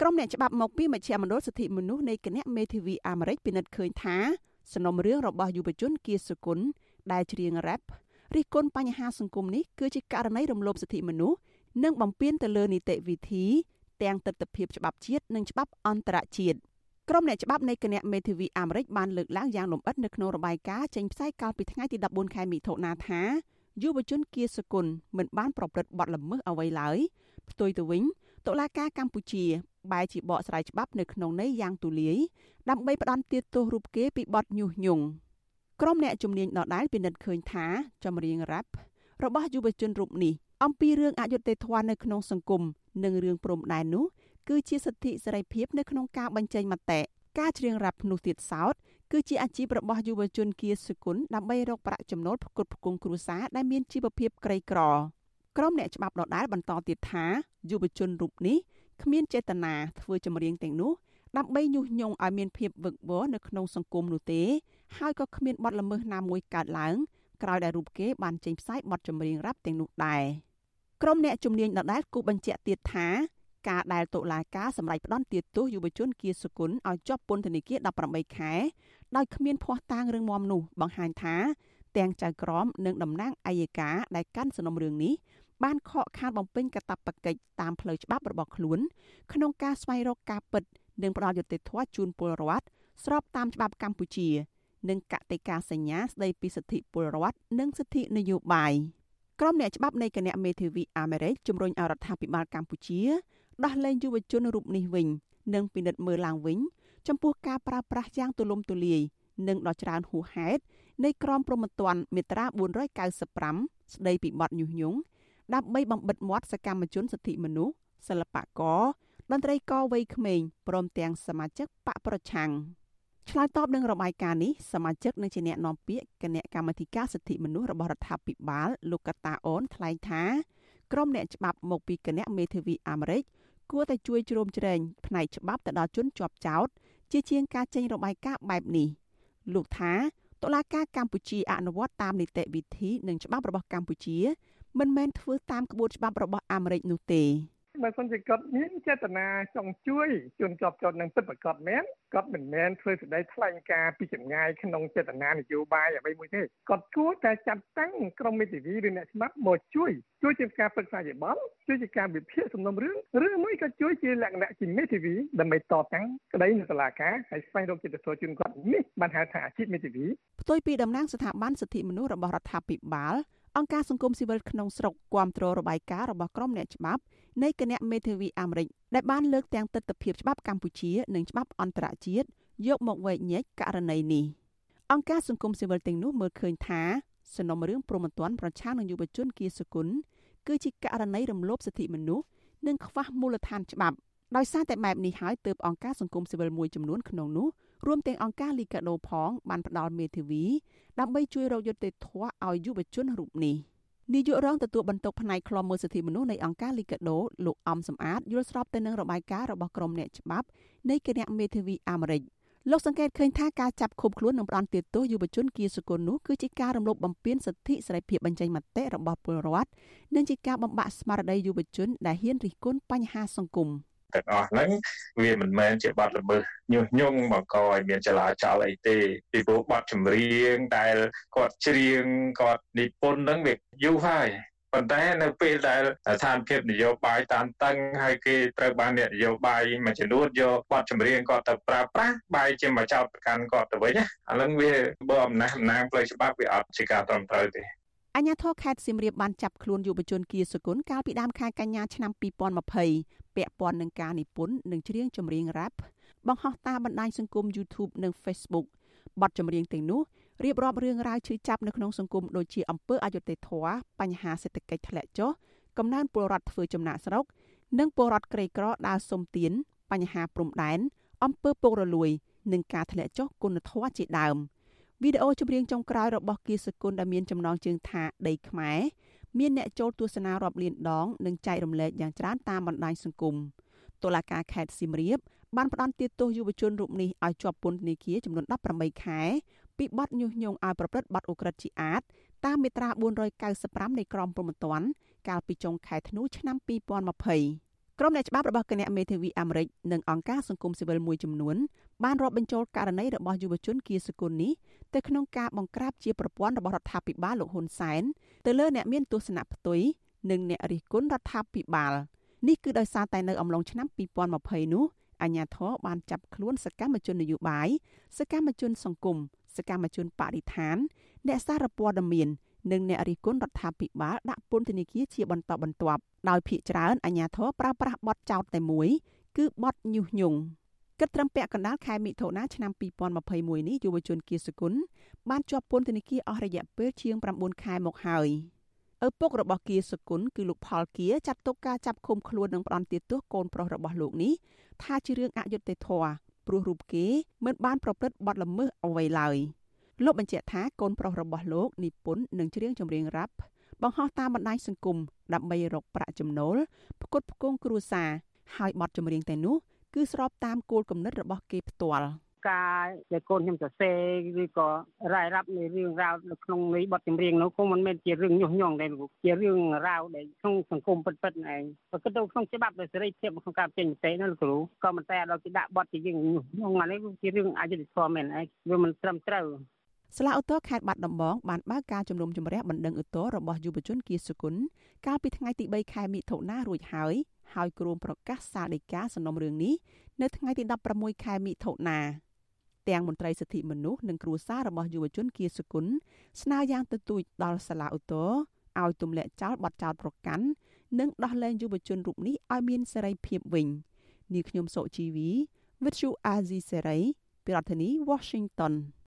ក្រុមអ្នកច្បាប់មកពីមជ្ឈមណ្ឌលសិទ្ធិមនុស្សនៃគណៈមេធាវីអាមេរិកពិនិត្យឃើញថាសំណុំរឿងរបស់យុវជនគៀសុគន្ធដែលច្រៀងរ៉ាប់រិះគន់បញ្ហាសង្គមនេះគឺជាករណីរំលោភសិទ្ធិមនុស្សនិងបំពានទៅលើនីតិវិធីទាំងទស្សនវិជ្ជាច្បាប់ជាតិនិងច្បាប់អន្តរជាតិក្រុមអ្នកច្បាប់នៃគណៈមេធាវីអាមេរិកបានលើកឡើងយ៉ាងលម្អិតនៅក្នុងរបាយការណ៍ចេញផ្សាយកាលពីថ្ងៃទី14ខែមិថុនាថាយុវជនគៀសគុណមិនបានប្រព្រឹត្តបទល្មើសអ្វីឡើយផ្ទុយទៅវិញ តុលាការកម្ពុជាបែរជាបកស្រាយច្បាប់នៅក្នុងន័យយ៉ាងទូលាយដើម្បីផ្ដន់ទាទោសរូបគេពីបទញុះញង់ក្រុមអ្នកជំនាញដដែលពិនិត្យឃើញថាចម្រៀងរ៉ាប់របស់យុវជនរូបនេះអំពីរឿងអយុត្តិធម៌នៅក្នុងសង្គមនិងរឿងព្រំដែននោះគឺជាសិទ្ធិសេរីភាពនៅក្នុងការបញ្ចេញមតិការច្រៀងរ៉ាប់នោះទៀតសោតគឺជាអាជីពរបស់យុវជនគៀសគុណដើម្បីរកប្រាក់ចំណូលផ្គត់ផ្គង់គ្រួសារដែលមានជីវភាពក្រីក្រក្រុមអ្នកច្បាប់ដដែលបន្តទៀតថា យុវជនរូបនេះគ្មានចេតនាធ្វើចម្រៀងទាំងនោះដើម្បីញុះញង់ឲ្យមានភាពវឹកវរនៅក្នុងសង្គមនោះទេ ហើយក៏គ្មានបទល្មើសណាមួយកើតឡើងក្រោយដែលរូបគេបានចេញផ្សាយបទចម្រៀងរ៉ាប់ទាំងនោះដែរក្រុមអ្នកជំនាញដដែលគូបញ្ជាក់ទៀតថាការដែលតុលាការសម្រេចផ្តន្ទាទោសយុវជនគៀសុគន្ធឲ្យជាប់ពន្ធនាគារ18ខែដោយគ្មានភ័ស្តុតាងរឿងមមនោះបង្ហាញថា ទាំងចៅក្រមនិងតំណាងអัยការដែលកាន់សំណុំរឿងនេះ បានខកខានបំពេញកាតព្វកិច្ចតាមផ្លូវច្បាប់របស់ខ្លួនក្នុងការស្វែងរកការពិតនិងផ្ដល់យុត្តិធម៌ជូនពលរដ្ឋស្របតាមច្បាប់កម្ពុជា និងកតិកាសញ្ញាស្ដីពីសិទ្ធិពលរដ្ឋនិងសិទ្ធិនយោបាយក្រុមអ្នកច្បាប់នៃគណៈមេធាវីអាមេរិកជំរុញឲ្យរដ្ឋាភិបាលកម្ពុជាដោះលែងយុវជនរូបនេះវិញ និងពិនិត្យមើលឡើងវិញ ចំពោះការប្រើប្រាស់យ៉ាងទូលំទូលាយនិងដ៏ច្រើនហួសហេតុនៃក្រមព្រហ្មទណ្ឌមាត្រា495ស្ដីពីបទញុះញង់ ដើម្បីបំបិតមាត់សកម្មជនសិទ្ធិមនុស្សសិល្បករតន្ត្រីករវ័យក្មេងព្រមទាំងសមាជិកបកប្រឆាំងឆ្លើយតបនឹងរបាយការណ៍នេះសមាជិកនិងជាអ្នកនាំពាក្យគណៈកម្មាធិការសិទ្ធិមនុស្សរបស់រដ្ឋាភិបាលលោកកតាអូនថ្លែងថាក្រុមអ្នកច្បាប់មកពីគណៈមេធាវីអាមេរិកគួរតែជួយជ្រោមជ្រែងផ្នែកច្បាប់ទៅដល់ជនជាប់ចោតជាជាងការចេញរបាយការណ៍បែបនេះលោកថាតុលាការកម្ពុជាអនុវត្តតាមនីតិវិធីនិងច្បាប់របស់កម្ពុជា មិនមែនធ្វើតាមក្បួនច្បាប់របស់អាមេរិកនោះទេបើសិនជាគាត់មានចេតនាចង់ជួយជនជាប់ចោតនឹងពិតប្រាកដមែនគាត់មិនមែនធ្វើសេចក្តីថ្លែងការណ៍ពីចម្ងាយក្នុងចេតនានយោបាយអ្វីមួយទេគាត់គួរតែចាត់តាំងក្រុមមេធាវីឬអ្នកច្បាប់មកជួយជួយជាការប្រឹក្សាយោបល់ជួយជាការវិភាគសំណុំរឿងឬមួយក៏ជួយជាលក្ខណៈជាមេធាវីដើម្បីតតាំងក្តីនៅតុលាការហើយស្វែងរកចិត្តធម៌ជូនគាត់នេះបានហៅថាអាជីពមេធាវីផ្ទុយពីតំណាងស្ថាប័នសិទ្ធិមនុស្សរបស់រដ្ឋាភិបាល អង្គការសង្គមស៊ីវិលក្នុងស្រុកគាំទ្ររបាយការណ៍របស់ក្រុមអ្នកច្បាប់នៃគណៈមេធាវីអាមេរិកដែលបានលើកទាំងទស្សនវិជ្ជាច្បាប់កម្ពុជានិងច្បាប់អន្តរជាតិយកមកវែកញែកករណីនេះអង្គការសង្គមស៊ីវិលទាំងនោះមើលឃើញថាសំណុំរឿងព្រមត្តនប្រឆាំងនឹងយុវជនគៀសគុណគឺជាករណីរំលោភសិទ្ធិមនុស្សនិងខ្វះមូលដ្ឋានច្បាប់ដោយសារតែបែបនេះហើយទើបអង្គការសង្គមស៊ីវិលមួយចំនួនក្នុងនោះ រួមទាំងអង្គការលីកាដូផងបានផ្ដល់មេធាវី ដើម្បីជួយរកយុត្តិធម៌ឲ្យយុវជនរូបនេះនាយករងទទួលបន្ទុកផ្នែកខ្លំមើលសិទ្ធិមនុស្សនៃអង្គការលីកាដូលោកអំសំអាតយល់ស្របទៅនឹងរបាយការណ៍របស់ក្រុមអ្នកច្បាប់នៃគណៈមេធាវីអាមេរិកលោកសង្កេតឃើញថាការចាប់ឃុំខ្លួននិងផ្ដន្ទាទោសយុវជនគៀសកុលនោះគឺជាការរំលោភបំពានសិទ្ធិសេរីភាពបញ្ចេញមតិរបស់ពលរដ្ឋនិងជាការបំបាក់ស្មារតីយុវជនដែលហ៊ានរិះគន់បញ្ហាសង្គម។ ទាំងអស់ហ្នឹងវាមិនមែនជាបទល្មើសញុះញង់បង្កឲ្យមានចលាចលអីទេពីព្រោះបទចម្រៀងដែលគាត់ច្រៀងគាត់និពន្ធហ្នឹងវាយូរហើយប៉ុន្តែនៅពេលដែលស្ថានភាពនយោបាយតានតឹងហើយគេត្រូវបានអ្នកនយោបាយមួយចំនួនយកបទចម្រៀងគាត់ទៅប្រើប្រាស់បែរជាមកចោទប្រកាន់គាត់ទៅវិញណាអានឹងវាបើអំណះអំណាងផ្លូវច្បាប់វាអត់ជាការត្រឹមត្រូវទេ អញ្ញាធរខេត្តសៀមរាបបានចាប់ខ្លួនយុវជនគៀសគុណកាលពីដើមខែកញ្ញាឆ្នាំ2020ពាក់ព័ន្ធនឹងការនិពន្ធនិងច្រៀងចម្រៀងរ៉ាប់បង្ហោះតាមបណ្ដាញសង្គម YouTube និង Facebook បទចម្រៀងទាំងនោះរៀបរាប់រឿងរ៉ាវឈឺចាប់នៅក្នុងសង្គមដូចជាអំពើអយុត្តិធម៌បញ្ហាសេដ្ឋកិច្ចធ្លាក់ចុះកំណើនពលរដ្ឋធ្វើចំណាក់ស្រុក និងពលរដ្ឋក្រីក្រដើរសុំទានបញ្ហាព្រំដែនអំពើពុករលួយ និងការធ្លាក់ចុះគុណធម៌ជាដើម។ វីដេអូចម្រៀងចុងក្រោយរបស់គៀសគុណដែលមានចំណងជើងថាដីខ្មែរមានអ្នកចូលទស្សនារាប់លានដងនិងចែករំលែកយ៉ាងច្រើនតាមបណ្ដាញសង្គមតុលាការខេត្តសៀមរាបបានផ្តន្ទាទោសយុវជនរូបនេះឲ្យជាប់ពន្ធនាគារចំនួន18ខែពីបទញុះញង់ឲ្យប្រព្រឹត្តបទឧក្រិដ្ឋជាអាតតាមមាត្រា495នៃក្រមព្រហ្មទណ្ឌកាលពីចុងខែធ្នូឆ្នាំ2020 ក្រុមអ្នកច្បាប់របស់គណៈមេធាវីអាមេរិកនិងអង្គការសង្គមស៊ីវិលមួយចំនួនបានរាប់បញ្ចូលករណីរបស់យុវជនគៀសគុណនេះទៅក្នុងការបង្ក្រាបជាប្រព័ន្ធរបស់រដ្ឋាភិបាលលោកហ៊ុនសែនទៅលើអ្នកមានទស្សនៈផ្ទុយនិងអ្នករិះគន់រដ្ឋាភិបាលនេះគឺដោយសារតែនៅអំឡុងឆ្នាំ2020នោះអាញាធរបានចាប់ខ្លួនសកម្មជននយោបាយសកម្មជនសង្គមសកម្មជនបរិស្ថាន អ្នកសារព័ត៌មាន និងអ្នករិះគន់រដ្ឋាភិបាលដាក់ពន្ធនាគារជាបន្តបន្ទាប់ដោយភ្នាក់ច្រើនអាជ្ញាធរប្រើប្រាស់បទចោទតែមួយគឺបទញុះញង់គិតត្រឹមពាក់កណ្ដាលខែមិថុនាឆ្នាំ2021នេះយុវជនគៀសគុណបានជាប់ពន្ធនាគារអស់រយៈពេលជាង9ខែមកហើយឪពុករបស់គៀសគុណគឺលោកផលគៀចាត់ទុកការចាប់ឃុំខ្លួននិងផ្ដន់ទោសកូនប្រុសរបស់លោកនេះថាជារឿងអយុត្តិធម៌ព្រោះរូបគេមិនបានប្រព្រឹត្តបទល្មើសអ្វីឡើយ។ លោកបញ្ជាក់ថាកូនប្រុសរបស់លោកនិពន្ធនឹងច្រៀងចម្រៀងរ៉ាប់បង្ហោះតាមបណ្ដាញសង្គមដើម្បីរកប្រាក់ចំណូលផ្គត់ផ្គង់គ្រួសារហើយបទចម្រៀងតែនោះគឺស្របតាមគោលគំនិតរបស់គេផ្ទាល់ការដែលកូនខ្ញុំសរសេរឬក៏រាយរាប់នៃរឿងរ៉ាវនៅក្នុងនៃបទចម្រៀងនោះគង់មិនមែនជារឿងញុះញង់ទេលោកជារឿងរ៉ាវដែលក្នុងសង្គមពិតៗឯងបើគិតទៅក្នុងច្បាប់នៃសេរីភាពក្នុងការចេញមតិនោះលោកគ្រូក៏មិនតែដល់គេដាក់បទជាយើងញុះញង់អានេះគឺជារឿងអយុត្តិធម៌មែនឯងវាមិនត្រឹមត្រូវ ស្លាឧទ្ធរខេត្តបាត់ដំបងបានបើកការជំនុំជម្រះបណ្ដឹងឧទ្ធររបស់យុវជនគៀសុគន្ធកាលពីថ្ងៃទី3ខែមិថុនារួចហើយហើយគ្រោងប្រកាសសាលដីកាសំណុំរឿងនេះនៅថ្ងៃទី16ខែមិថុនាទាំងមន្ត្រីសិទ្ធិមនុស្សនិងគ្រួសាររបស់យុវជនគៀសុគន្ធស្នើយ៉ាងទទូចដល់សាលាឧទ្ធរឲ្យទម្លាក់ចោលបទចោទប្រកាន់និងដោះលែងយុវជនរូបនេះឲ្យមានសេរីភាពវិញនាងខ្ញុំសុជីវី With you Azizi Serai ពីរដ្ឋធានី Washington